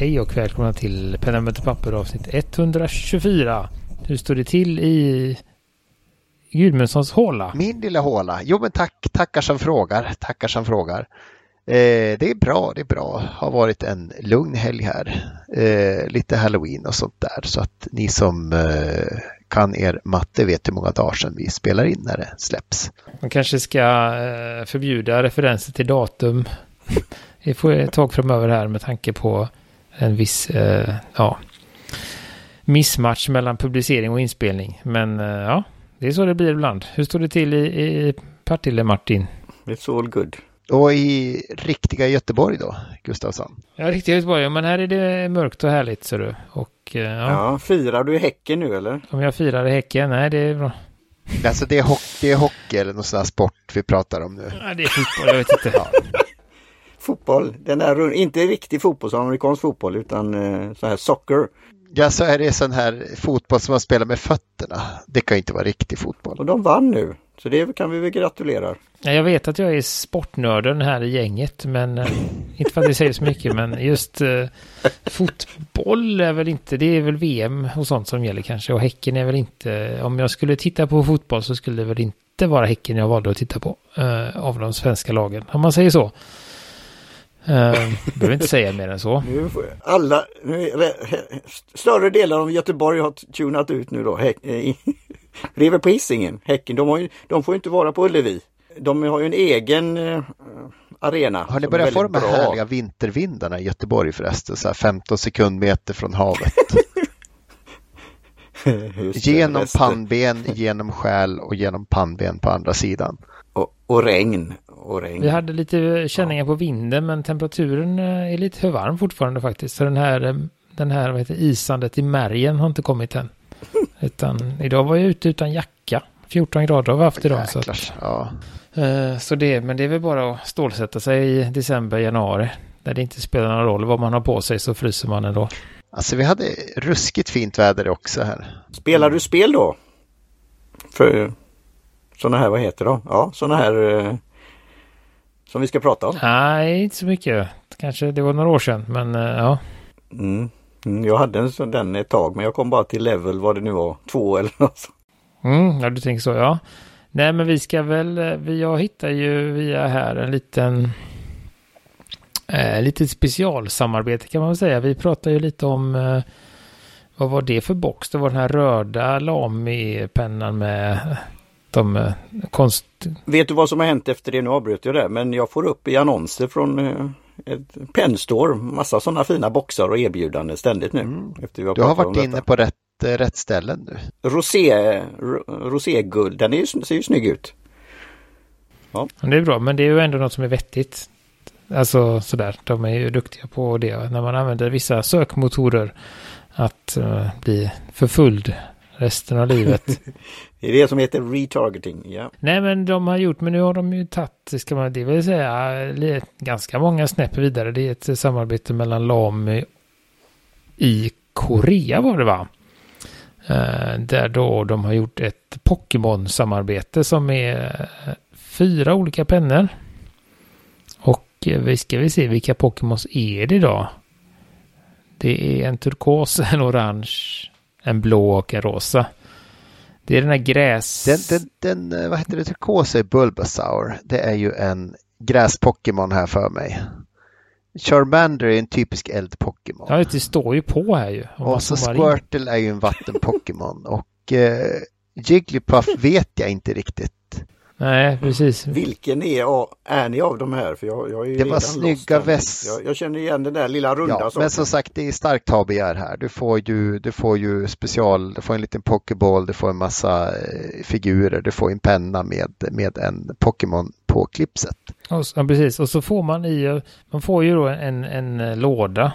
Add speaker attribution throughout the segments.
Speaker 1: Hej och välkomna till Penna med papper avsnitt 124. Hur står det till i Gudmundssons håla?
Speaker 2: Min lilla håla. Jo men tack, tackar som frågar, tackar som frågar. Eh, det är bra, det är bra. Har varit en lugn helg här. Eh, lite halloween och sånt där. Så att ni som eh, kan er matte vet hur många dagar sedan vi spelar in när det släpps.
Speaker 1: Man kanske ska eh, förbjuda referenser till datum. Det får ett tag framöver här med tanke på en viss eh, ja, missmatch mellan publicering och inspelning. Men eh, ja, det är så det blir ibland. Hur står det till i, i Partille, Martin?
Speaker 3: It's all good.
Speaker 2: Och i riktiga Göteborg då, Gustavsson?
Speaker 1: Ja, riktiga Göteborg. Men här är det mörkt och härligt, ser du. Och, eh, ja.
Speaker 3: Ja, firar du i Häcken nu eller?
Speaker 1: Om jag firar i Häcken? Nej, det är bra.
Speaker 2: Alltså det är, hockey, det är hockey eller någon sån här sport vi pratar om nu.
Speaker 1: Ja, det är fotboll, jag vet inte.
Speaker 3: Fotboll, den är rund- inte riktig fotboll som amerikansk fotboll utan eh, så här soccer.
Speaker 2: Ja, så är det sån här fotboll som man spelar med fötterna. Det kan ju inte vara riktig fotboll.
Speaker 3: Och de vann nu. Så det kan vi väl gratulera.
Speaker 1: Ja, jag vet att jag är sportnörden här i gänget, men eh, inte för att det säger så mycket, men just eh, fotboll är väl inte, det är väl VM och sånt som gäller kanske, och Häcken är väl inte, om jag skulle titta på fotboll så skulle det väl inte vara Häcken jag valde att titta på eh, av de svenska lagen, om man säger så. Uh, behöver inte säga mer än så.
Speaker 3: Nu får alla, nu, är- större delar av Göteborg har tunat ut nu då. Häck, eh, det är väl på Hisingen. Häcken, de, har ju, de får ju inte vara på Ullevi. De har ju en egen eh, arena.
Speaker 2: Har ni börjat få de här
Speaker 3: bra.
Speaker 2: härliga vintervindarna i Göteborg förresten? Så här 15 sekundmeter från havet. Genom pannben, genom själ och genom pannben på andra sidan.
Speaker 3: Och, och regn. Och regn.
Speaker 1: Vi hade lite känningar på vinden, men temperaturen eh, är lite för varm fortfarande faktiskt. Så den här, eh, den här vad heter, det, isandet i märgen har inte kommit än. Utan idag var jag ute utan jacka. 14 grader har vi haft idag. Så, att,
Speaker 2: ja.
Speaker 1: eh, så det, men det är väl bara att stålsätta sig i december, januari. Där det inte spelar någon roll vad man har på sig så fryser man ändå.
Speaker 2: Alltså vi hade ruskigt fint väder också här.
Speaker 3: Spelar du spel då? För sådana här, vad heter de? Ja, sådana här eh, som vi ska prata om.
Speaker 1: Nej, inte så mycket. Kanske det var några år sedan, men eh, ja.
Speaker 3: Mm. Mm, jag hade en sån den ett tag men jag kom bara till level vad det nu var, två eller något. sånt.
Speaker 1: Mm, ja, du tänker så, ja. Nej, men vi ska väl, eh, vi, jag hittar ju via här en liten, eh, lite specialsamarbete kan man väl säga. Vi pratar ju lite om, eh, vad var det för box? Det var den här röda Lamy-pennan med de eh, konst...
Speaker 3: Vet du vad som har hänt efter det? Nu avbröt jag det men jag får upp i annonser från eh, ett Penstore massa sådana fina boxar och erbjudanden ständigt nu. Efter vi har
Speaker 2: Du har varit inne på rätt, eh, rätt ställen nu.
Speaker 3: Rosé, ro- roséguld, den är ju, ser ju snygg ut.
Speaker 1: Det är bra, men det är ju ändå något som är vettigt. Alltså sådär, de är ju duktiga på det. När man använder vissa sökmotorer att eh, bli förföljd resten av livet.
Speaker 3: Det är det som heter retargeting. Ja.
Speaker 1: Nej men de har gjort, men nu har de ju tagit, ska man det vill säga, ganska många snäpp vidare. Det är ett samarbete mellan Lamy i Korea var det va? Eh, där då de har gjort ett Pokémon-samarbete som är eh, fyra olika pennor. Eh, vi ska vi se vilka Pokémons är det då? Det är en turkos, en orange, en blå och en rosa. Det är den här gräs...
Speaker 2: Den, den, den eh, vad heter det, turkosa är Bulbasaur. Det är ju en gräs-Pokémon här för mig. Charmander är en typisk eld-Pokémon.
Speaker 1: Ja, det står ju på här ju.
Speaker 2: Och så. Squirtle är ju en vatten-Pokémon. och eh, Jigglypuff vet jag inte riktigt.
Speaker 1: Nej, precis.
Speaker 3: Vilken är, av- är ni av de här? För jag, jag är ju
Speaker 2: Det var snygga väst.
Speaker 3: Jag, jag känner igen den där lilla runda
Speaker 2: Ja, men som sagt, det är starkt ha-begär här. Du får ju, du får ju special, du får en liten Pokéball, du får en massa eh, figurer, du får en penna med, med en Pokémon på klipset.
Speaker 1: Och, så- ja, precis. Och så får man i, man får ju då en, en eh, låda,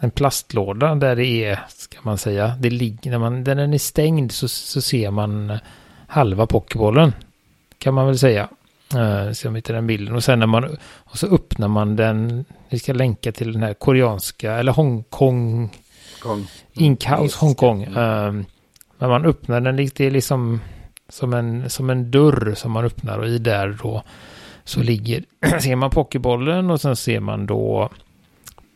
Speaker 1: en plastlåda där det är, ska man säga, det ligger, när, man, när den är stängd så, så ser man eh, halva pokébollen. Kan man väl säga. Uh, se om vi hittar den bilden. Och sen när man, och så öppnar man den, vi ska länka till den här koreanska, eller Hongkong,
Speaker 3: Gång.
Speaker 1: Inkhouse
Speaker 3: Yes.
Speaker 1: Hongkong. Um, när man öppnar den, det är liksom som en, som en dörr som man öppnar och i där då så ligger, ser man pokébollen och sen ser man då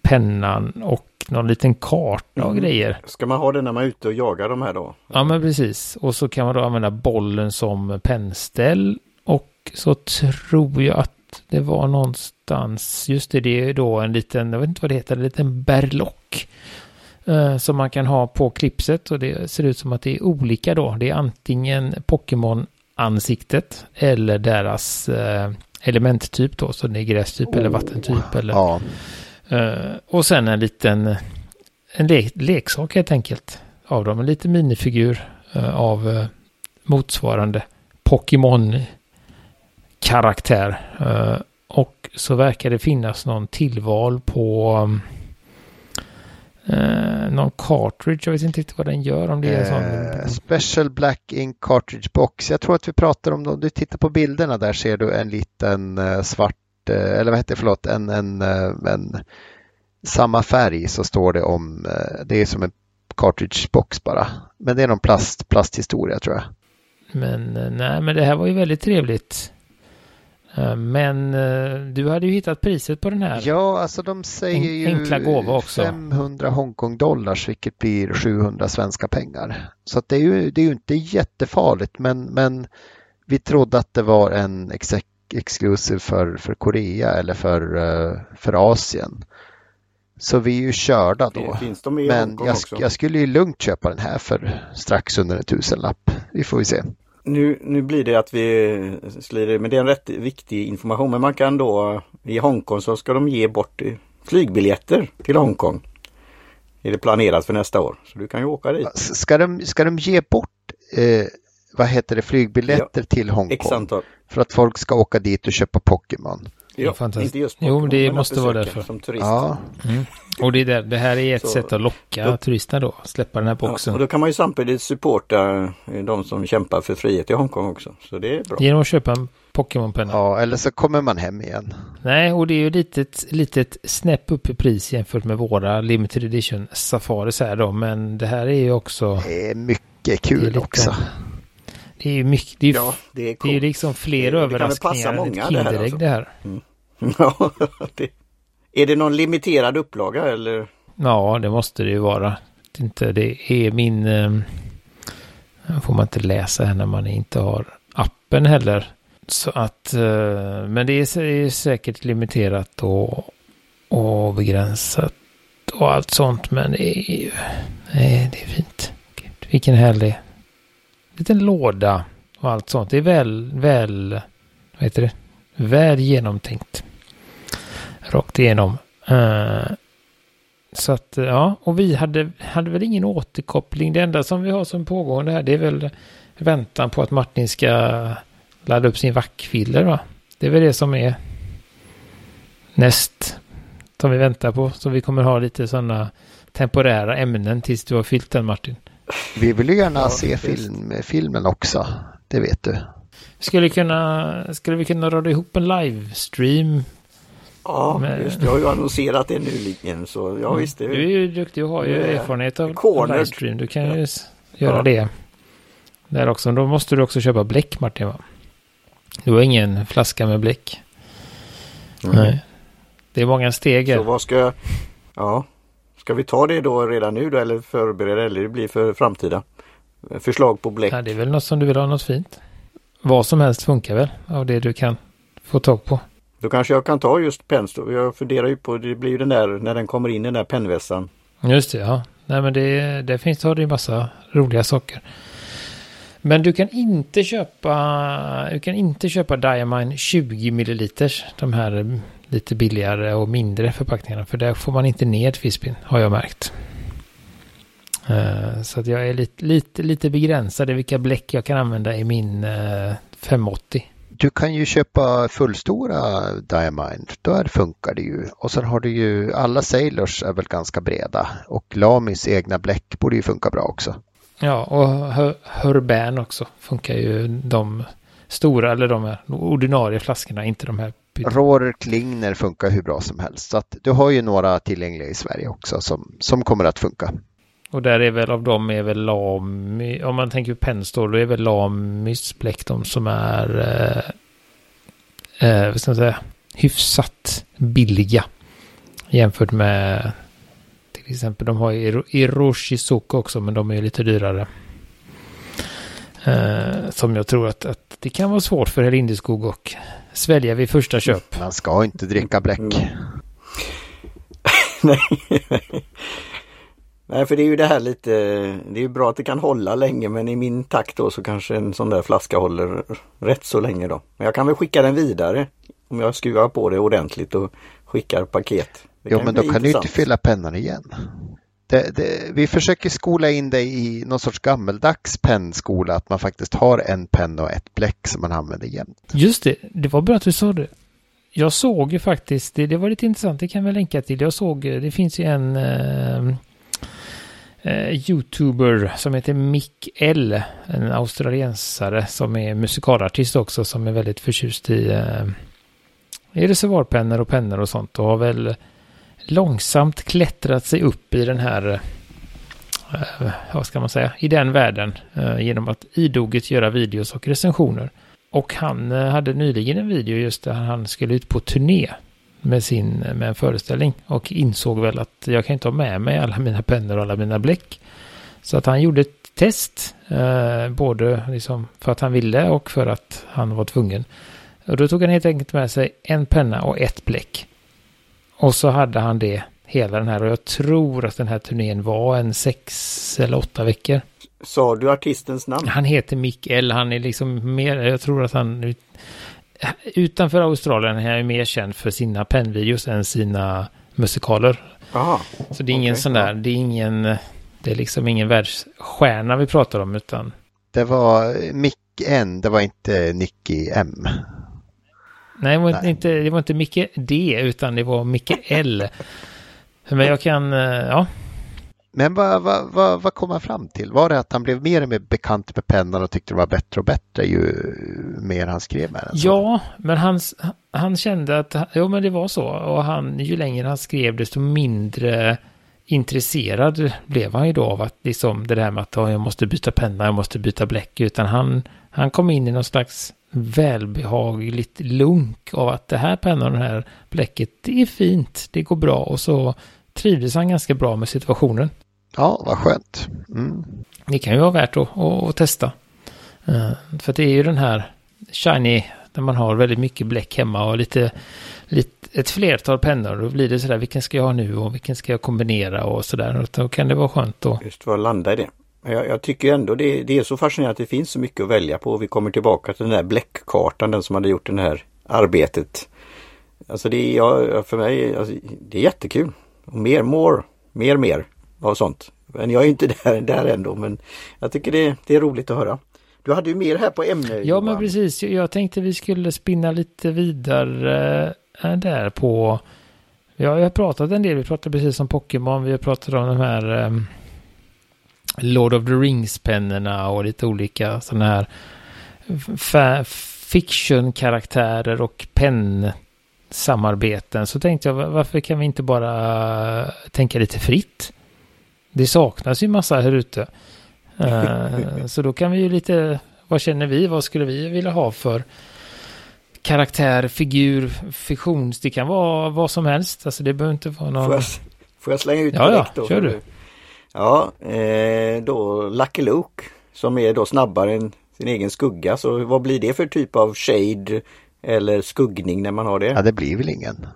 Speaker 1: pennan och någon liten karta och
Speaker 3: Mm.
Speaker 1: grejer.
Speaker 3: Ska man ha det när man är ute och jagar de här då?
Speaker 1: Ja men precis. Och så kan man då använda bollen som pennställ. Och så tror jag att det var någonstans, just det, det är då en liten, jag vet inte vad det heter, en liten berlock. Eh, som man kan ha på klipset och det ser ut som att det är olika då. Det är antingen Pokémon-ansiktet eller deras eh, elementtyp då. Så det är grästyp eller vattentyp eller
Speaker 2: Ja,
Speaker 1: Eh, och sen en liten en le leksak helt enkelt av dem. En liten minifigur eh, av eh, motsvarande Pokémon-karaktär. Och så verkar det finnas någon tillval på eh, någon cartridge. Jag vet inte riktigt vad den gör. Om det är en sån.
Speaker 2: Special Black Ink Cartridge Box. Jag tror att vi pratar om, om du tittar på bilderna där ser du en liten svart, eller vad heter det, förlåt, en, en, eh, en samma färg så står det om, eh, det är som en cartridge box bara. Men det är någon plast, plasthistoria tror jag.
Speaker 1: Men eh, nej, men det här var ju väldigt trevligt. Eh, Men eh, du hade ju hittat priset på den här.
Speaker 2: Ja, alltså de säger ju
Speaker 1: enkla gåva också.
Speaker 2: 500 Hongkong-dollars, vilket blir 700 svenska pengar. Så det, är ju, det är ju inte jättefarligt, men, men vi trodde att det var en ex exclusive för, för Korea eller för, eh, för Asien. Så vi är ju körda då. Men jag, jag skulle ju lugnt köpa den här för strax under en tusenlapp. Vi får ju se.
Speaker 3: Nu, nu blir det att vi slirar, men det är en rätt viktig information. Men man kan då i Hongkong så ska de ge bort flygbiljetter till Hongkong. Är det planerat för nästa år. Så du kan ju åka dit.
Speaker 2: Ska de, ska de ge bort eh, vad heter det, flygbiljetter till
Speaker 3: X
Speaker 2: Hongkong? För att folk ska åka dit och köpa Pokémon?
Speaker 1: Det
Speaker 3: Ja,
Speaker 1: fantastiskt.
Speaker 3: inte just
Speaker 1: Jo,
Speaker 3: Pokémon,
Speaker 1: det
Speaker 3: men att
Speaker 1: måste vara därför.
Speaker 3: Som turist.
Speaker 2: Ja,
Speaker 1: Mm. Och det, är där, det här är ett
Speaker 3: Så-
Speaker 1: sätt att locka
Speaker 3: då-
Speaker 1: turisterna då. Släppa den här boxen.
Speaker 3: Ja, och då kan man ju samtidigt supporta eh, de som kämpar för frihet i Hongkong också. Så det är bra.
Speaker 1: Genom att köpa en Pokémon-penna.
Speaker 2: ja, eller så kommer man hem igen.
Speaker 1: Nej, och det är ju litet, litet snäpp upp i pris jämfört med våra limited edition Safaris här då. Men det här är ju också...
Speaker 2: Det är mycket
Speaker 1: Det är
Speaker 2: kul
Speaker 1: lite-
Speaker 2: också.
Speaker 1: Det är ju mycket... Det är
Speaker 3: Ja, det är
Speaker 1: det är liksom fler
Speaker 3: Det- det kan väl passa
Speaker 1: överraskningar än ett
Speaker 3: det
Speaker 1: Kinderägg
Speaker 3: alltså.
Speaker 1: det här.
Speaker 3: Ja, det, är det någon limiterad upplaga eller?
Speaker 1: Ja, det måste det ju vara. Det är Inte, det är min... Eh, får man inte läsa här när man inte har appen heller. Så att... Eh, men det är, är säkert limiterat och, och begränsat och allt sånt. Men det är ju... Nej, det är fint. Gud, vilken härlig liten låda och allt sånt. Det är väl, väl... Vad heter det? Väl genomtänkt. Rakt igenom. Uh, så att eh, ja, och vi hade, hade väl ingen återkoppling. Det enda som vi har som pågående här det är väl väntan på att Martin ska ladda upp sin vackfiller va? Det är väl det som är näst som vi väntar på. Så vi kommer ha lite sådana temporära ämnen tills du har fyllt den Martin.
Speaker 2: Vi vill ju gärna
Speaker 3: Ja,
Speaker 2: se film, filmen också. Det vet du.
Speaker 1: Skulle, kunna, skulle vi kunna rada ihop en livestream?
Speaker 3: Ja,
Speaker 1: Men-
Speaker 3: just det. Jag har ju annonserat det nyligen så ja visst. Det,
Speaker 1: Du är ju duktig och har ju
Speaker 3: är
Speaker 1: erfarenhet av
Speaker 3: cornered.
Speaker 1: livestream. Du kan ju
Speaker 3: Ja.
Speaker 1: göra
Speaker 3: Ja.
Speaker 1: det. Där också. Då måste du också köpa bläck Martin va? Du har ingen flaska med bläck.
Speaker 3: Mm.
Speaker 1: Nej. Det är många steg
Speaker 3: Så vad ska jag... Ja. Ska vi ta det då redan nu då eller förbereda eller det blir för framtida? Förslag på bläck.
Speaker 1: Ja, det är väl något som du vill ha något fint. Vad som helst funkar väl av det du kan få tag på.
Speaker 3: Då kanske jag kan ta just pens. Jag funderar ju på, det blir ju den där, när den kommer in den där pennvässan.
Speaker 1: Just det, ja. Nej men det, det finns har det ju massa roliga saker. Men du kan inte köpa, du kan inte köpa Diamine 20 milliliters. De här lite billigare och mindre förpackningarna. För där får man inte ned fispin, har jag märkt. Eh, Så att jag är lite, lite, lite begränsad i vilka bläck jag kan använda i min eh, 580.
Speaker 2: Du kan ju köpa fullstora Diamine, där funkar det ju. Och sen har du ju, alla Sailors är väl ganska breda och Lamis egna bläck borde ju funka bra också.
Speaker 1: Ja, och Hur- Hurban också funkar ju de stora, eller de ordinarie flaskorna, inte de här
Speaker 2: Rohrer Klingner funkar hur bra som helst. Så att du har ju några tillgängliga i Sverige också som, som kommer att funka.
Speaker 1: Och där är väl av dem är väl Lamy, om man tänker på Penstore, då är väl Lamys de som är, eh, eh, vad ska man säga, hyfsat billiga Jämfört med till exempel de har Iroshizuka också men de är lite dyrare. Uh, som jag tror att, att det kan vara svårt för herr Lindeskog och svälja vid första köp.
Speaker 2: Man ska inte dricka bläck. Mm.
Speaker 3: Nej. Nej, för det är ju det här lite, det är ju bra att det kan hålla länge men i min takt då så kanske en sån där flaska håller rätt så länge då. Men jag kan väl skicka den vidare om jag skruvar på det ordentligt och skickar paket.
Speaker 2: Det jo men då kan du inte fylla pennan igen. Det, det, vi försöker skola in dig i någon sorts gammeldags pennskola, att man faktiskt har en penna och ett bläck som man använder jämt.
Speaker 1: Just det, det var bra att du sa det. Jag såg ju faktiskt, det, det var lite intressant, det kan vi länka till. Jag såg, det finns ju en eh, eh, YouTuber som heter Mick L, en australiensare som är musikalartist också, som är väldigt förtjust i, eh, i reservoarpennor och pennor och sånt och har väl långsamt klättrat sig upp i den här, eh, vad ska man säga, i den världen eh, genom att idoget göra videos och recensioner. Och han eh, hade nyligen en video just där han skulle ut på turné med sin med en föreställning och insåg väl att jag kan inte ha med mig alla mina pennor och alla mina bläck. Så att han gjorde ett test, eh, både liksom för att han ville och för att han var tvungen. Och då tog han helt enkelt med sig en penna och ett bläck. Och så hade han det hela den här och jag tror att den här turnén var en sex eller åtta veckor.
Speaker 3: Sa du artistens namn?
Speaker 1: Han heter Mikael, han är liksom mer, jag tror att han utanför Australien är han mer känd för sina pennvideos än sina musikaler.
Speaker 3: Aha,
Speaker 1: så det är ingen okay, sån där, det är ingen, det är liksom ingen världsstjärna vi pratar om utan.
Speaker 2: Det var Mick N, det var inte Nicky M.
Speaker 1: Nej, det var, Nej. Inte, det var inte Micke D, utan det var Micke L. Men jag kan, eh, ja.
Speaker 2: Men vad, vad, vad, vad kom han fram till? Var det att han blev mer och mer bekant med pennan och tyckte det var bättre och bättre ju mer han skrev med den?
Speaker 1: Ja, men han, han kände att, jo men det var så. Och han, ju längre han skrev desto mindre intresserad blev han ju då av att liksom det där med att jag måste byta penna, jag måste byta bläck. Utan han, han kom in i någon slags välbehagligt lunk av att det här pennan och det här bläcket, det är fint, det går bra och så trivdes han ganska bra med situationen.
Speaker 2: Ja, vad skönt. Mm.
Speaker 1: Det kan ju vara värt att, att, att testa. Uh, för det är ju den här shiny, där man har väldigt mycket bläck hemma och lite, lite ett flertal pennor. Då blir det sådär, vilken ska jag ha nu och vilken ska jag kombinera och sådär. Då kan det vara skönt att...
Speaker 3: Just vad landa i det. Jag, jag tycker ändå det, det, är så fascinerande att det finns så mycket att välja på. Vi kommer tillbaka till den där bläckkartan, den som hade gjort det här arbetet. Alltså det är, för mig, alltså, det är jättekul. Och mer, more, mer, mer av sånt. Men jag är inte där, där ändå, men jag tycker det, det är roligt att höra. Du hade ju mer här på ämne.
Speaker 1: Ja, men precis. Jag tänkte vi skulle spinna lite vidare äh, där på... Ja, jag har pratat en del. Vi pratade precis om Pokémon. Vi har pratat om de här um, Lord of the Rings-pennorna och lite olika sådana här fiction-karaktärer och pennsamarbeten. Så tänkte jag, varför kan vi inte bara tänka lite fritt? Det saknas ju massa här ute. Uh, så då kan vi ju lite, vad känner vi, vad skulle vi vilja ha för karaktär, figur, fiktions, det kan vara vad som helst. Alltså det behöver inte vara någon... Får jag,
Speaker 3: får jag slänga ut
Speaker 1: ja, direkt ja, då? kör du.
Speaker 3: Ja, eh, då Lucky Luke som är då snabbare än sin egen skugga. Så vad blir det för typ av shade eller skuggning när man har det?
Speaker 2: Ja, det blir väl ingen.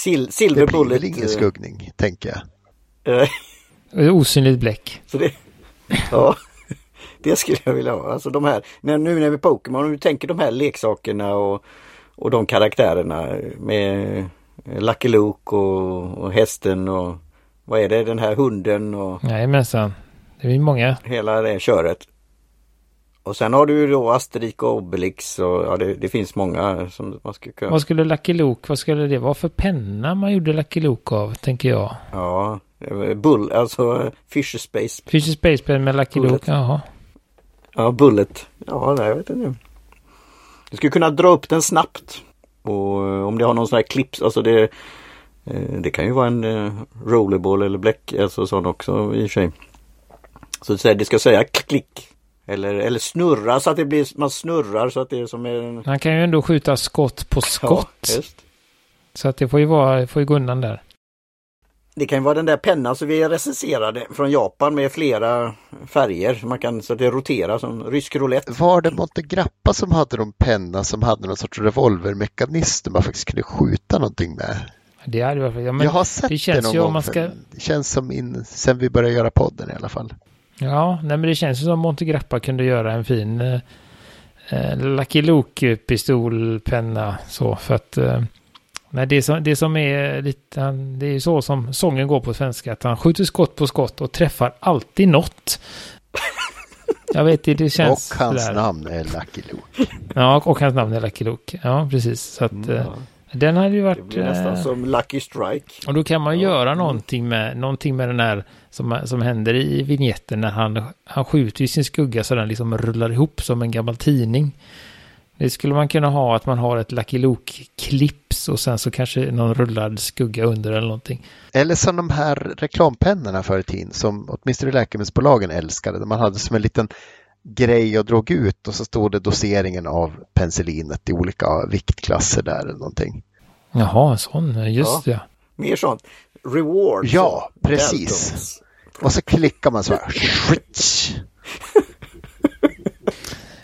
Speaker 3: Sil silver det blir bullet.
Speaker 2: väl ingen eh, skuggning, tänker
Speaker 1: jag. Osynligt bläck.
Speaker 3: Så det, ja, det skulle jag vilja ha. Alltså de här, när, nu när vi Pokémon, om du tänker de här leksakerna och, och de karaktärerna med Lucky Luke och, och hästen och vad är det, den här hunden och...
Speaker 1: Jajamensan. Det är många.
Speaker 3: Hela det köret. Och sen har du då Asterix och Obelix och ja, det, det, finns många som man skulle kunna...
Speaker 1: Vad skulle Lucky Luke, vad skulle det vara för penna man gjorde Lucky Luke av, tänker jag?
Speaker 3: Ja, Bull, alltså Fisher Space.
Speaker 1: Fisher Space pen med Lucky Bullet. Luke, jaha.
Speaker 3: Ja, Bullet. Ja, nej, jag vet inte. Du skulle kunna dra upp den snabbt. Och om det har någon sån här clips, alltså det Eh, det kan ju vara en eh, rollerball eller bläck, alltså sån också i och för sig. Så det ska säga klick. Eller, eller snurra så att det blir, man snurrar så att det är som en...
Speaker 1: Han kan ju ändå skjuta skott på skott. Ja, så att det får ju vara, får ju gå undan där.
Speaker 3: Det kan ju vara den där pennan som vi recenserade från Japan med flera färger. Man kan så att det roterar som rysk roulette.
Speaker 2: Var det Montegrappa som hade någon penna som hade någon sorts revolvermekanism man faktiskt kunde skjuta någonting med?
Speaker 1: Det varit, ja, men
Speaker 2: jag har sett
Speaker 1: det
Speaker 2: det,
Speaker 1: känns
Speaker 2: någon
Speaker 1: ju om
Speaker 2: gång.
Speaker 1: man ska-
Speaker 2: Det känns som in, sen vi började göra podden i alla fall.
Speaker 1: Ja, nej men det känns som Monte Grappa kunde göra en fin eh, eh, Lucky Luke-pistolpenna så för att eh, nej, det, som, det som är lite, han- det är ju så som sången går på svenska, att han skjuter skott på skott och träffar alltid något. Jag vet det, det känns
Speaker 2: och hans
Speaker 1: sådär.
Speaker 2: namn är Lucky Luke.
Speaker 1: Ja, och hans namn är Lucky Luke. Ja, precis. Så att
Speaker 2: Mm,
Speaker 1: eh, den hade ju
Speaker 3: Det
Speaker 1: varit...
Speaker 3: blir nästan
Speaker 1: eh,
Speaker 3: som Lucky Strike.
Speaker 1: Och då kan man
Speaker 3: Ja.
Speaker 1: göra någonting med, någonting med den här som, som händer i vignetten när han, han skjuter i sin skugga så den liksom rullar ihop som en gammal tidning. Det skulle man kunna ha att man har ett Lucky Luke-clips och sen så kanske någon rullad skugga under eller någonting.
Speaker 2: Eller som de här reklampennorna förr i tiden som åtminstone läkemedelsbolagen älskade. Där man hade som en liten grej och drog ut och så stod det doseringen av penicillinet i olika viktklasser där eller någonting.
Speaker 1: Jaha, sån, just det.
Speaker 3: Mer sånt. Rewards.
Speaker 2: Ja,
Speaker 3: och
Speaker 2: precis.
Speaker 3: Deltons.
Speaker 2: Och så klickar man så här.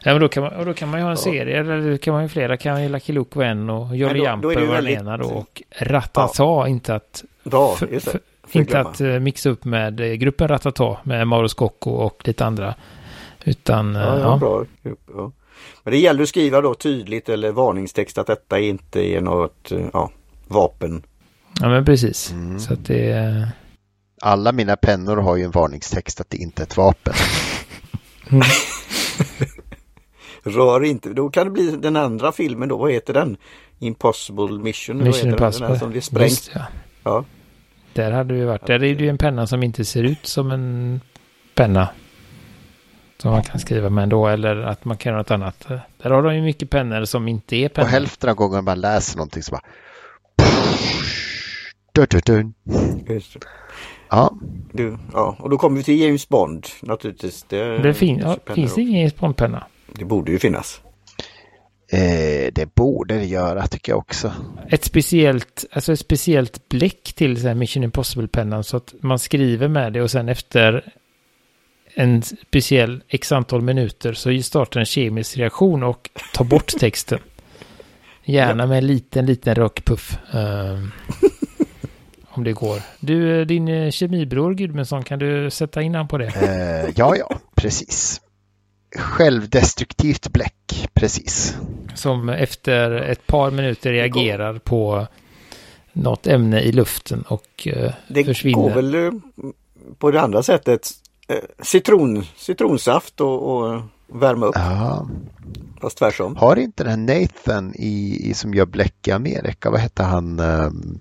Speaker 1: Ja, men då kan man, och då kan man ju ha en serie, eller då kan man ju flera, kan ju Lucky Luke vara en och Jolly Jumper vara den ena då och Ratata, inte att
Speaker 3: Bra,
Speaker 1: För-
Speaker 3: just det.
Speaker 1: för- Inte
Speaker 3: glömma.
Speaker 1: att eh, mixa upp med eh, gruppen Ratata med Mauro Scocco och lite andra. Utan, eh,
Speaker 3: Ja, ja, bra. Ja. Men det gäller att skriva då tydligt eller varningstext att detta inte är något eh, ja, vapen.
Speaker 1: ja, men precis.
Speaker 2: Mm.
Speaker 1: Så att det är...
Speaker 2: Alla mina pennor har ju en varningstext att det inte är ett vapen.
Speaker 3: Rör inte, då kan det bli den andra filmen då, vad heter den? Impossible Mission?
Speaker 1: Mission
Speaker 3: heter den? Den
Speaker 1: Impossible.
Speaker 3: som blir sprängt.
Speaker 1: Just, ja.
Speaker 3: Ja.
Speaker 1: Där hade vi varit. Där är det ju en penna som inte ser ut som en penna. Som man kan skriva med ändå. Eller att man kan göra något annat. Där har de ju mycket pennor som inte är
Speaker 2: Och
Speaker 1: pennor.
Speaker 2: hälften av gången man läser någonting så bara... Dun, dun, dun.
Speaker 3: Just det.
Speaker 2: Ja,
Speaker 3: Du, ja. Och då kommer vi till James Bond naturligtvis. Det,
Speaker 1: Det fin- ja, finns det ingen spånpenna?
Speaker 3: Det borde ju finnas.
Speaker 2: eh, det borde det göra tycker jag också.
Speaker 1: ett speciellt, alltså ett speciellt bläck till så här Mission Impossible-pennan så att man skriver med det och sen efter en speciell x antal minuter så startar en kemisk reaktion och tar bort texten. Gärna med en liten, liten rökpuff. ehm, om det går. Du, eh, din eh, kemibror Gudmundsson, kan du sätta in han på det?
Speaker 2: Eh, ja, ja, precis. Självdestruktivt bläck, precis.
Speaker 1: Som efter ett par minuter reagerar på något ämne i luften och eh,
Speaker 3: Det
Speaker 1: försvinner.
Speaker 3: går väl på det andra sättet. Eh, Citron, citronsaft och, och värma upp.
Speaker 2: Ja.
Speaker 3: Fast tvärsom.
Speaker 2: Har inte den Nathan i, i som gör bläck i Amerika, vad hette han? Um,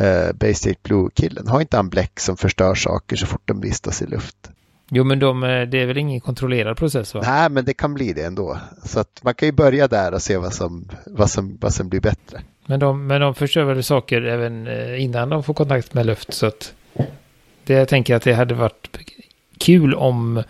Speaker 2: uh, Bay State Blue-killen. Har inte han bläck som förstör saker så fort de vistas i luft?
Speaker 1: Jo, men de, eh, det är väl ingen kontrollerad process va?
Speaker 2: Nej, men det kan bli det ändå. Så att man kan ju börja där och se vad som, vad som, vad som blir bättre.
Speaker 1: Men de, men de förstör väl saker även innan de får kontakt med luft. Så att det jag tänker att det hade varit kul om,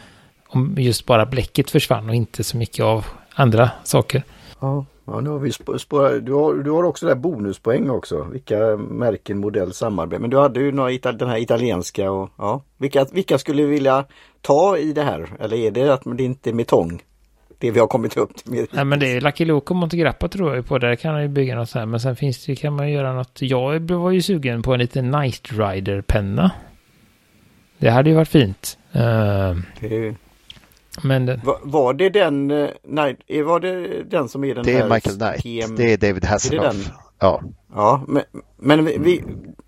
Speaker 1: om just bara bläcket försvann och inte så mycket av andra saker.
Speaker 3: Ja, ja nu har vi sp- spår, du, har, du har också där bonuspoäng också. Vilka märken, modell, samarbete. Men du hade ju några, den här italienska och ja. Vilka, vilka skulle du vilja ta i det här? Eller är det att det inte är metong? Det vi har kommit upp till. Med.
Speaker 1: Nej, men det är Lucky Luke och Montegrappa tror jag ju på. Där kan man ju bygga något så här. Men sen finns det, kan man göra något. Jag var ju sugen på en liten Night Rider-penna. Det hade ju varit fint. Eh,
Speaker 3: Det,
Speaker 1: men den,
Speaker 3: var, var det den, eh, nej, eh, var det den som är den
Speaker 2: Det är
Speaker 3: här
Speaker 2: Michael Knight.
Speaker 3: PM?
Speaker 2: Det är David Hasselhoff.
Speaker 3: den?
Speaker 2: Ja,
Speaker 3: Ja, men, men vi, vi,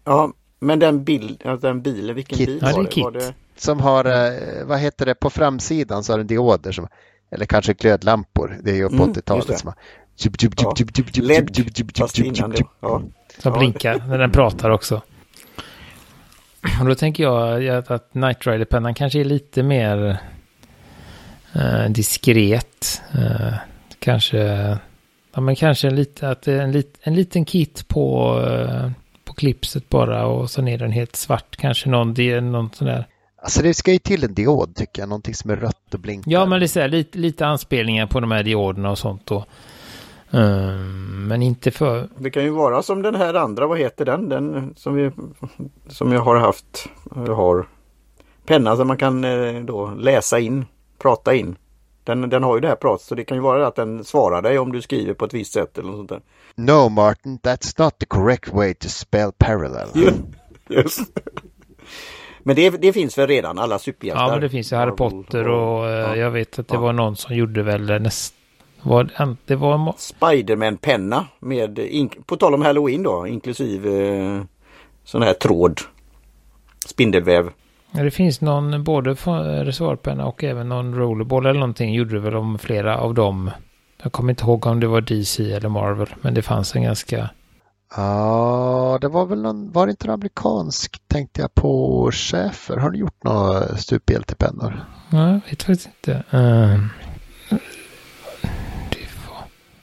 Speaker 3: ja, men den bild, ja, den bilen, vilken
Speaker 2: Kit.
Speaker 3: bil
Speaker 1: Ja, det är
Speaker 3: var det?
Speaker 1: Kit.
Speaker 3: Var det?
Speaker 2: som har, vad heter det, på framsidan så har den dioder som, eller kanske glödlampor. Det är ju på
Speaker 3: Mm, just
Speaker 2: 80-talet
Speaker 3: det.
Speaker 2: som har tjup, tjup,
Speaker 3: Ja.
Speaker 2: tjup, tjup, tjup,
Speaker 3: LED, fast innan det. Ja.
Speaker 1: som
Speaker 3: Ja.
Speaker 1: blinkar när den pratar också. Och då tänker jag att, att Night Rider-pennan kanske är lite mer eh, diskret. Eh, kanske, ja, men kanske en, lite, att är en, lit, en liten kit på, eh, på klipset bara och så är den helt svart. Kanske någon, det, någon sån där.
Speaker 2: Alltså det ska ju till en diod tycker jag, någonting som är rött och blinkar.
Speaker 1: Ja, men det är här, lite, lite anspelningar på de här dioderna och sånt då. Men inte för...
Speaker 3: Det kan ju vara som den här andra, vad heter den? Den som, vi, som jag har haft, jag har penna som man kan eh, då läsa in, prata in. Den, den har ju det här pratet så det kan ju vara att den svarar dig om du skriver på ett visst sätt eller något sånt där.
Speaker 2: No Martin, that's not the correct way to spell parallel.
Speaker 3: Just. Men det, det finns väl redan alla superhjältar?
Speaker 1: Ja, men det finns ju Harry Potter och, och ja. jag vet att det ja. var någon som gjorde väl näst... Var, det var...
Speaker 3: Spiderman-penna med, på tal om Halloween då, inklusive eh, sån här tråd. Spindelväv.
Speaker 1: Det finns någon, både reservoarpenna och även någon rollerball eller någonting gjorde det väl om flera av dem. Jag kommer inte ihåg om det var DC eller Marvel, men det fanns en ganska...
Speaker 2: Ja, det var väl någon, var det inte amerikansk tänkte jag på Schäfer. Har du gjort några superhjältepennor?
Speaker 1: Nej, jag vet faktiskt inte. Uh,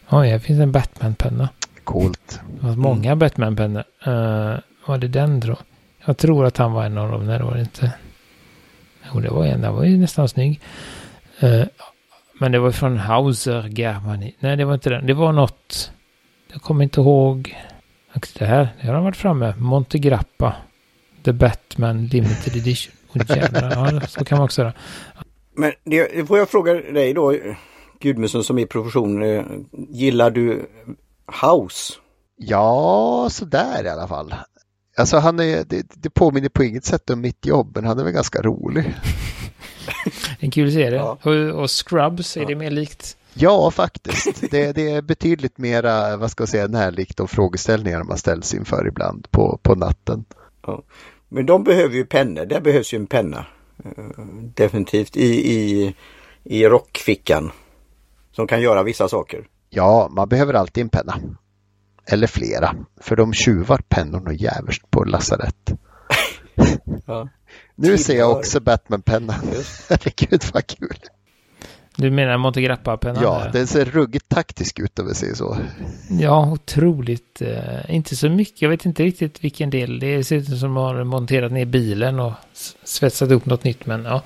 Speaker 1: Oj, här finns en Batman-penna.
Speaker 2: Coolt.
Speaker 1: Det var många mm. Batman-pennor. Uh, var det den då? Jag tror att han var en av dem. Nej, det var det inte. Jo, det var en. Den var ju nästan snygg. Uh, men det var från Hauser Germany. Nej, det var inte den. Det var något. Jag kommer inte ihåg. Det här, det har de varit framme. Montegrappa. The Batman Limited Edition. Oh, jävlar. Ja, så kan man också göra.
Speaker 3: Men det får jag fråga dig då, Gudmundsson som är profession. Eh, gillar du House?
Speaker 2: Ja, sådär i alla fall. Alltså han är, det, det påminner på inget sätt om mitt jobb, men han är väl ganska rolig.
Speaker 1: en kul serie. Ja. Och, och, Scrubs, är ja. det mer likt?
Speaker 2: Ja, faktiskt. Det, det, är betydligt mera, vad ska jag säga, närlikt de frågeställningar man ställs inför ibland på, på natten.
Speaker 3: Ja. Men de behöver ju pennor, där behövs ju en penna. Eh, definitivt i, i, i rockfickan. Som kan göra vissa saker.
Speaker 2: Ja, man behöver alltid en penna. Eller flera. För de tjuvar pennorna jävligt på lasarett. ja. Nu ser jag också Batman-pennan. Herregud vad kul.
Speaker 1: Du menar Montegrappa-pennan?
Speaker 2: Ja, den ser ruggigt taktisk ut om vi säger så.
Speaker 1: Ja, otroligt. Eh, inte så mycket. Jag vet inte riktigt vilken del. Det ser ut som att har monterat ner bilen och svetsat upp något nytt. Men ja,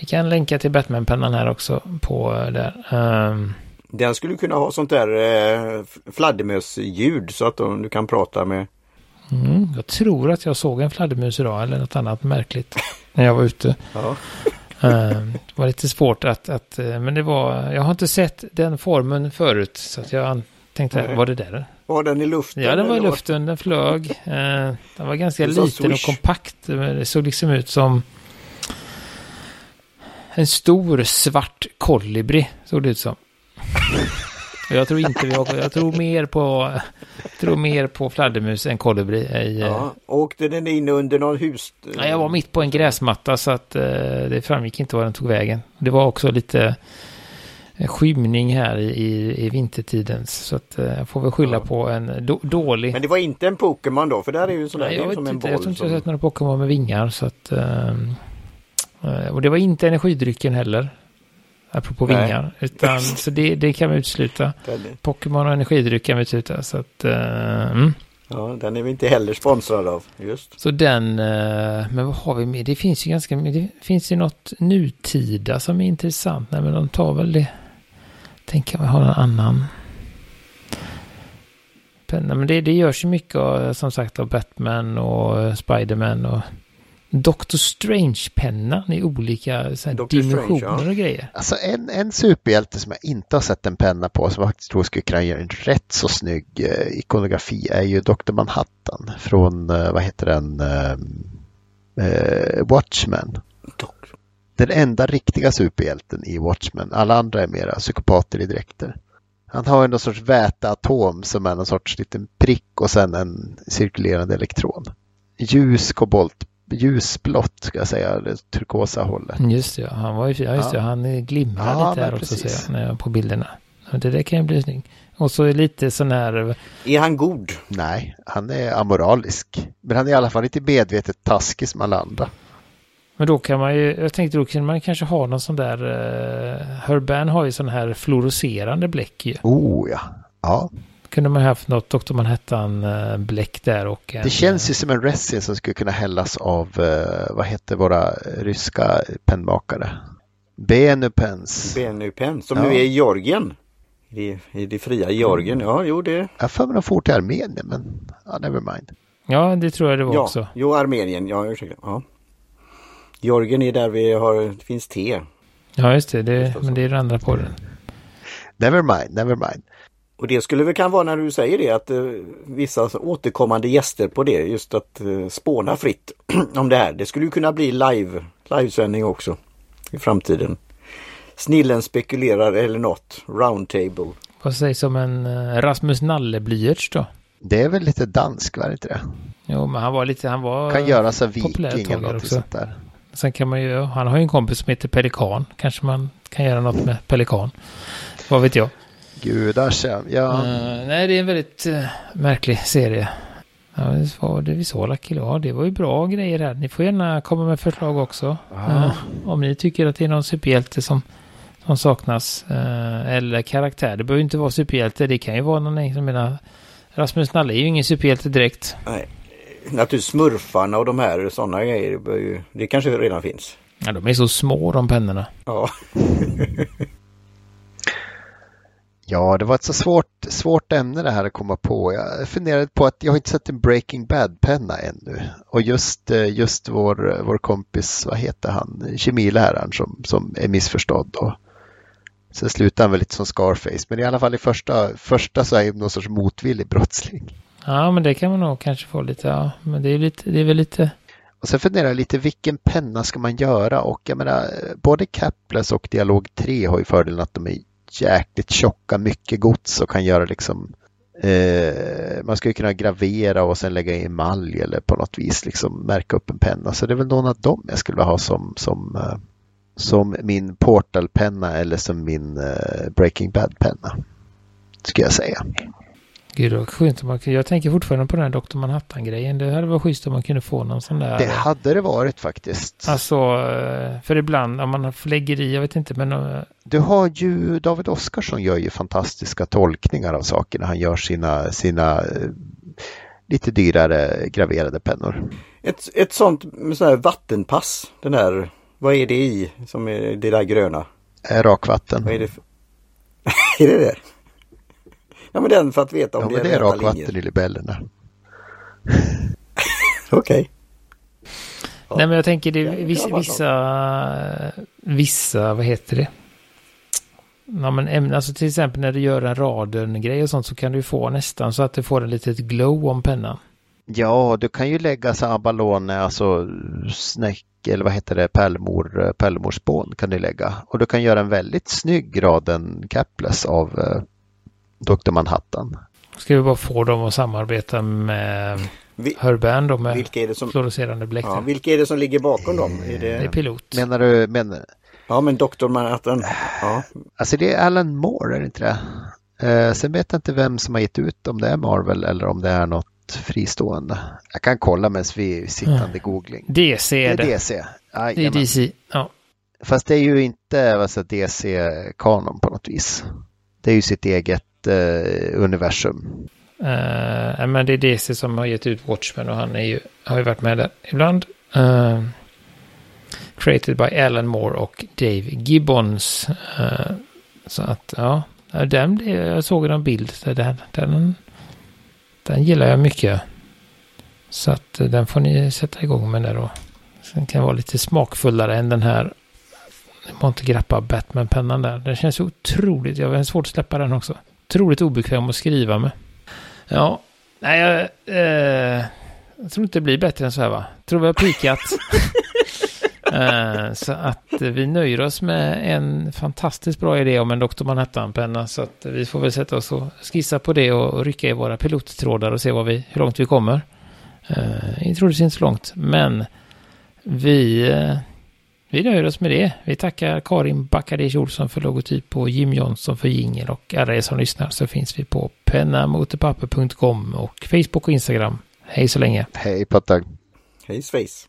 Speaker 1: vi kan länka till Batman-pennan här också på eh, där. Um...
Speaker 3: Den skulle kunna ha sånt där eh, fladdermösljud så att du kan prata med.
Speaker 1: Mm, jag tror att jag såg en fladdermus idag eller något annat märkligt när jag var ute. Ja. Ehm, det var lite svårt att, att, eh, men det var, jag har inte sett den formen förut så att jag tänkte, Nej. var det där?
Speaker 3: Var den i luften?
Speaker 1: Ja, den var i luften, den flög. Ehm, den var ganska liten och kompakt. Det såg liksom ut som en stor svart kolibri, såg det ut som. Jag tror inte vi har, jag tror mer på, tror mer på fladdermus än kolibri.
Speaker 3: Ja, eh, åkte den in under någon hus?
Speaker 1: Ja, jag var mitt på en gräsmatta så att uh, det framgick inte var den tog vägen. Det var också lite eh, skymning här i, i, i vintertiden. Så att jag får väl skylla ja. på en do, dålig.
Speaker 3: Men det var inte en Pokémon då? För där är ju en sån där, Nej, jag, som en
Speaker 1: boll. Jag tror inte som... jag sett några Pokémon med vingar. Så att, och det var inte energidrycken heller. Apropå Nej. vingar. Utan, så det, det kan vi utesluta. Pokémon och energidryck kan vi utesluta. Så att, uh, mm.
Speaker 3: Ja, den är vi inte heller sponsrad av. Just.
Speaker 1: Så den, uh, men vad har vi med? Det finns ju ganska, det finns ju något nutida som är intressant. Nej, men de tar väl det. Tänker vi har någon annan. Penna, men det, det görs ju mycket av, som sagt av Batman och Spiderman och Doctor Strange-pennan i olika så här, dimensioner Strange, ja. och grejer.
Speaker 2: Alltså en, en superhjälte som jag inte har sett en penna på som jag faktiskt tror skulle kunna göra en rätt så snygg eh, ikonografi är ju Dr. Manhattan från, eh, vad heter den, eh, eh Watchmen. Doctor. Den enda riktiga superhjälten i Watchmen. Alla andra är mera psykopater i dräkter. Han har ju någon sorts väteatom som är någon sorts liten prick och sen en cirkulerande elektron. Ljus kobolt ljusblått ska jag säga, det turkosa hållet.
Speaker 1: Just det, han var ju, ja, just ja. Det, han glimmar ja, lite här också ser jag, på bilderna. Det där kan ju bli snyggt. Och så är lite sån här...
Speaker 3: Är han god?
Speaker 2: Nej, han är amoralisk. Men han är i alla fall inte medvetet taskig som alla andra.
Speaker 1: Men då kan man ju, jag tänkte då kan man kanske ha någon sån där, uh, Herban har ju sån här fluorescerande bläck ju.
Speaker 2: Oh ja, ja
Speaker 1: kunde man haft något Dr. Manhattan-bläck där och...
Speaker 2: En, det känns ju som en resin som skulle kunna hällas av, uh, vad heter våra ryska pennmakare? Benupens.
Speaker 3: Benupens, som ja. nu är i Georgien. I det, I det fria Georgien, ja jo det...
Speaker 2: Jag får mig de for till Armenien men ja, never mind.
Speaker 1: Ja, det tror jag det var
Speaker 3: ja,
Speaker 1: också.
Speaker 3: Jo, Armenien, ja ursäkta. Ja. Georgien är där vi har, det finns te.
Speaker 1: Ja, just det, det men det är det andra på den.
Speaker 2: Never mind, never mind.
Speaker 3: Och det skulle väl kan vara när du säger det att eh, vissa återkommande gäster på det just att eh, spåna fritt om det här. Det skulle ju kunna bli live, livesändning också i framtiden. Snillen spekulerar eller något, roundtable.
Speaker 1: Vad sägs om en eh, Rasmus Nalle-blyerts då?
Speaker 2: Det är väl lite dansk, var det inte det?
Speaker 1: Jo, men han var lite, han var...
Speaker 2: Kan
Speaker 1: populär ett
Speaker 2: Viking eller något
Speaker 1: också.
Speaker 2: sånt där.
Speaker 1: Sen kan man ju, han har ju en kompis som heter Pelikan. Kanske man kan göra något med Pelikan. Vad vet jag.
Speaker 2: Gudars ja. ja.
Speaker 1: Eh, nej, det är en väldigt uh, märklig serie. Ja, det var det vi såg Lucky Ja, det var ju bra grejer här. Ni får gärna komma med förslag också. Eh, om ni tycker att det är någon superhjälte som, som saknas. eller karaktär. Det behöver ju inte vara superhjälte. Det kan ju vara någon jag menar. Rasmus Nalle är ju ingen superhjälte direkt.
Speaker 3: Nej, naturligtvis smurfarna och de här sådana grejer. Det, ju, det kanske redan finns.
Speaker 1: Ja, de är så små de pennorna.
Speaker 3: Ja,
Speaker 2: Ja, det var ett så svårt, svårt ämne det här att komma på. Jag funderade på att jag har inte sett en Breaking Bad-penna ännu. Och just, eh, just vår, vår kompis, vad heter han, kemiläraren som, som är missförstådd. Och sen slutar han väl lite som Scarface. Men i alla fall i första, första så är han någon sorts motvillig brottsling.
Speaker 1: Ja, men det kan man nog kanske få lite. Ja, men det är, lite, det är väl lite...
Speaker 2: Och sen funderar jag lite, vilken penna ska man göra? Och jag menar, både Capless och Dialog 3 har ju fördelen att de är jäkligt tjocka, mycket gods och kan göra liksom eh, man skulle kunna gravera och sen lägga i emalj eller på något vis liksom märka upp en penna. Så det är väl någon av dem jag skulle vilja ha som, som, eh, som min Portal-penna eller som min eh, Breaking Bad-penna. Skulle jag säga.
Speaker 1: Gud, vad skönt man. Jag tänker fortfarande på den här Dr. Manhattan-grejen. Det hade varit schysst om man kunde få någon sån där...
Speaker 2: Det hade det varit faktiskt.
Speaker 1: Alltså, eh, för ibland om man lägger i, jag vet inte, men... eh,
Speaker 2: Du har ju, David Oskarsson gör ju fantastiska tolkningar av saker när han gör sina, sina eh, lite dyrare graverade pennor.
Speaker 3: ett, ett sånt med sån här vattenpass. Den där, vad är det i som är det där gröna?
Speaker 2: Rakvatten.
Speaker 3: Vad är det för... är det det? Ja men den för att veta om
Speaker 2: Ja,
Speaker 3: det
Speaker 2: men
Speaker 3: är
Speaker 2: det är rakvatten
Speaker 3: linjer.
Speaker 2: i libellerna.
Speaker 3: Okej. Ja.
Speaker 1: Nej, men jag tänker det vissa, vissa, vissa, vad heter det? Ja, men alltså till exempel när du gör en raden-grej och sånt så kan du få nästan så att du får en litet glow om pennan.
Speaker 2: Ja, du kan ju lägga så abalone, alltså snäck eller vad heter det, pärlemor, eh, pärlemorspån kan du lägga. Och du kan göra en väldigt snygg raden capless av eh, Dr. Manhattan.
Speaker 1: Ska vi bara få dem att samarbeta med
Speaker 3: Vi,
Speaker 1: Herband och med
Speaker 3: vilka är det som...
Speaker 1: fluorescerande bläck.
Speaker 3: Ja, vilka är det som ligger bakom dem? Är
Speaker 1: det är
Speaker 3: det...
Speaker 1: pilot.
Speaker 2: Menar du, menar,
Speaker 3: Ja men Dr. Manhattan. Ja.
Speaker 2: alltså det är Alan Moore, är det inte det? Eh, sen vet jag inte vem som har gett ut om det är Marvel eller om det är något fristående. Jag kan kolla medan vi sittande googling.
Speaker 1: DC
Speaker 2: Det
Speaker 1: är
Speaker 2: är
Speaker 1: det.
Speaker 2: DC.
Speaker 1: Det är. DC. Ja.
Speaker 2: Fast det är ju inte vad säger, DC-kanon på något vis. Det är ju sitt eget eh, universum.
Speaker 1: Uh, men det är DC som har gett ut Watchmen och han är ju, har ju varit med där ibland. Uh, created by Alan Moore och Dave Gibbons. Uh, så att ja, den, jag såg en bild. Den, den, den gillar jag mycket. Så att den får ni sätta igång med där då. Den kan vara lite smakfullare än den här Jag inte greppa Batman-pennan där. Den känns otroligt, jag har svårt att släppa den också. Otroligt obekväm att skriva med. Ja, nej, jag, eh, jag tror inte det blir bättre än så här va? Jag tror vi har pikat. eh, så att vi nöjer oss med en fantastiskt bra idé om en Dr. Manhattan-penna. Så att vi får väl sätta oss och skissa på det och, och rycka i våra pilottrådar och se vad vi, hur långt vi kommer. Eh, jag tror det inte så långt, men vi, eh, vi nöjer oss med det. Vi tackar Karin Backadish Olsson för logotyp och Jim Johnson för jingel och alla er som lyssnar så finns vi på pennamotorpapper.com och Facebook och Instagram. Hej så länge!
Speaker 2: Hej tag.
Speaker 3: Hej svejs.